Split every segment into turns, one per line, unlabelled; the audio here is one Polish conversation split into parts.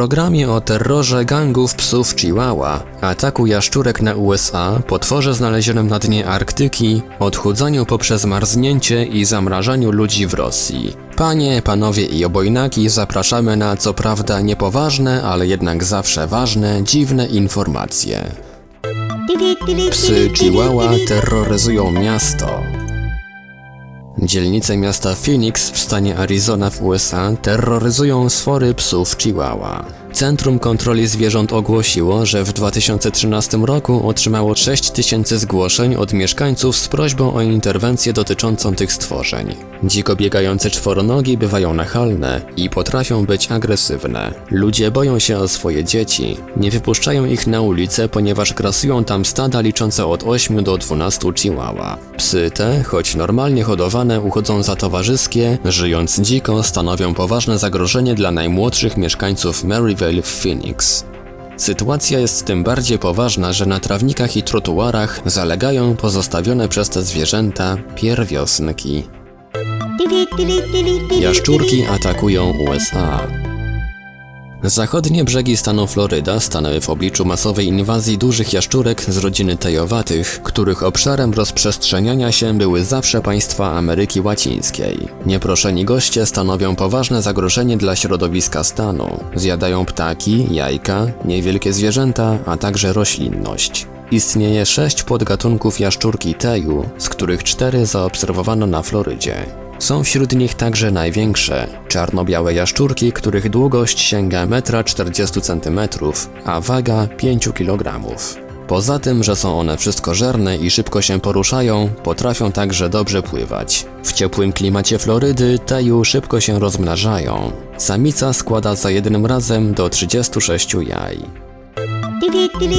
Programie o terrorze gangów psów Chihuahua, ataku jaszczurek na USA, potworze znalezionym na dnie Arktyki, odchudzaniu poprzez marznięcie i zamrażaniu ludzi w Rosji. Panie, panowie i obojnaki zapraszamy na co prawda niepoważne, ale jednak zawsze ważne, dziwne informacje. Psy Chihuahua terroryzują miasto. Dzielnice miasta Phoenix w stanie Arizona w USA terroryzują sfory psów Chihuahua. Centrum Kontroli Zwierząt ogłosiło, że w 2013 roku otrzymało 6 tysięcy zgłoszeń od mieszkańców z prośbą o interwencję dotyczącą tych stworzeń. Dziko biegające czworonogi bywają nachalne i potrafią być agresywne. Ludzie boją się o swoje dzieci. Nie wypuszczają ich na ulicę, ponieważ grasują tam stada liczące od 8 do 12 chihuahua. Psy te, choć normalnie hodowane, uchodzą za towarzyskie, żyjąc dziko, stanowią poważne zagrożenie dla najmłodszych mieszkańców Maryville w Phoenix. Sytuacja jest tym bardziej poważna, że na trawnikach i trotuarach zalegają pozostawione przez te zwierzęta pierwiosnki. Jaszczurki atakują USA. Zachodnie brzegi stanu Floryda stanęły w obliczu masowej inwazji dużych jaszczurek z rodziny tejowatych, których obszarem rozprzestrzeniania się były zawsze państwa Ameryki Łacińskiej. Nieproszeni goście stanowią poważne zagrożenie dla środowiska stanu. Zjadają ptaki, jajka, niewielkie zwierzęta, a także roślinność. Istnieje sześć podgatunków jaszczurki teju, z których cztery zaobserwowano na Florydzie. Są wśród nich także największe, czarno-białe jaszczurki, których długość sięga 1,40 m, a waga 5 kg. Poza tym, że są one wszystkożerne i szybko się poruszają, potrafią także dobrze pływać. W ciepłym klimacie Florydy teju szybko się rozmnażają. Samica składa za jednym razem do 36 jaj.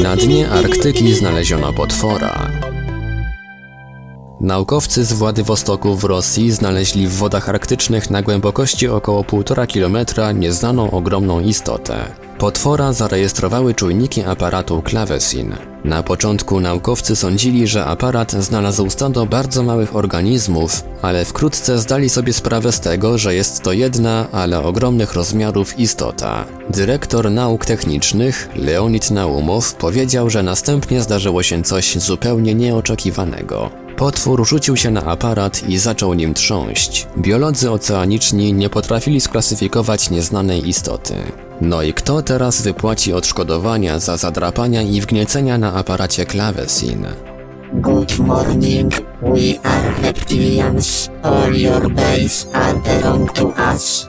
Na dnie Arktyki znaleziono potwora. Naukowcy z Władywostoku w Rosji znaleźli w wodach arktycznych na głębokości około 1,5 km nieznaną ogromną istotę. Potwora zarejestrowały czujniki aparatu Klavesin. Na początku naukowcy sądzili, że aparat znalazł stado bardzo małych organizmów, ale wkrótce zdali sobie sprawę z tego, że jest to jedna, ale ogromnych rozmiarów istota. Dyrektor nauk technicznych, Leonid Naumow, powiedział, że następnie zdarzyło się coś zupełnie nieoczekiwanego. Potwór rzucił się na aparat i zaczął nim trząść. Biolodzy oceaniczni nie potrafili sklasyfikować nieznanej istoty. No i kto teraz wypłaci odszkodowania za zadrapania i wgniecenia na aparacie klawesin?
Good morning, we are reptilians. All your base are belong to us.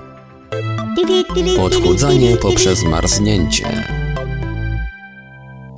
Odchudzanie poprzez marznięcie.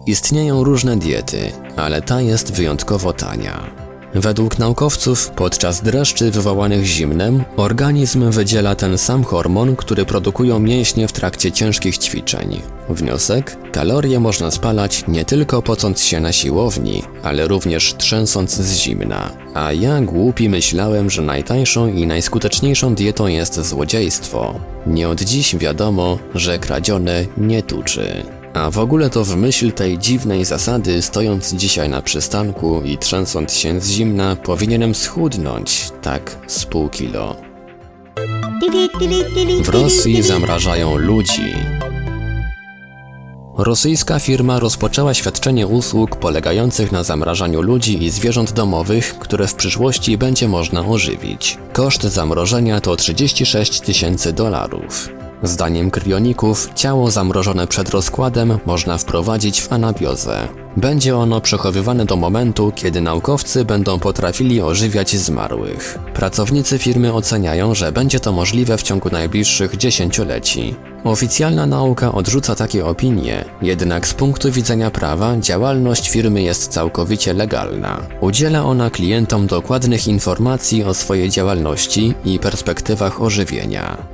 Istnieją różne diety, ale ta jest wyjątkowo tania. Według naukowców, podczas dreszczy wywołanych zimnem, organizm wydziela ten sam hormon, który produkują mięśnie w trakcie ciężkich ćwiczeń. Wniosek? Kalorie można spalać nie tylko pocąc się na siłowni, ale również trzęsąc z zimna. A ja głupi myślałem, że najtańszą i najskuteczniejszą dietą jest złodziejstwo. Nie od dziś wiadomo, że kradzione nie tuczy. A w ogóle to w myśl tej dziwnej zasady, stojąc dzisiaj na przystanku i trzęsąc się z zimna, powinienem schudnąć, tak z pół kilo. W Rosji zamrażają ludzi. Rosyjska firma rozpoczęła świadczenie usług polegających na zamrażaniu ludzi i zwierząt domowych, które w przyszłości będzie można ożywić. Koszt zamrożenia to 36 tysięcy dolarów. Zdaniem kryoników, ciało zamrożone przed rozkładem można wprowadzić w anabiozę. Będzie ono przechowywane do momentu, kiedy naukowcy będą potrafili ożywiać zmarłych. Pracownicy firmy oceniają, że będzie to możliwe w ciągu najbliższych dziesięcioleci. Oficjalna nauka odrzuca takie opinie, jednak z punktu widzenia prawa działalność firmy jest całkowicie legalna. Udziela ona klientom dokładnych informacji o swojej działalności i perspektywach ożywienia.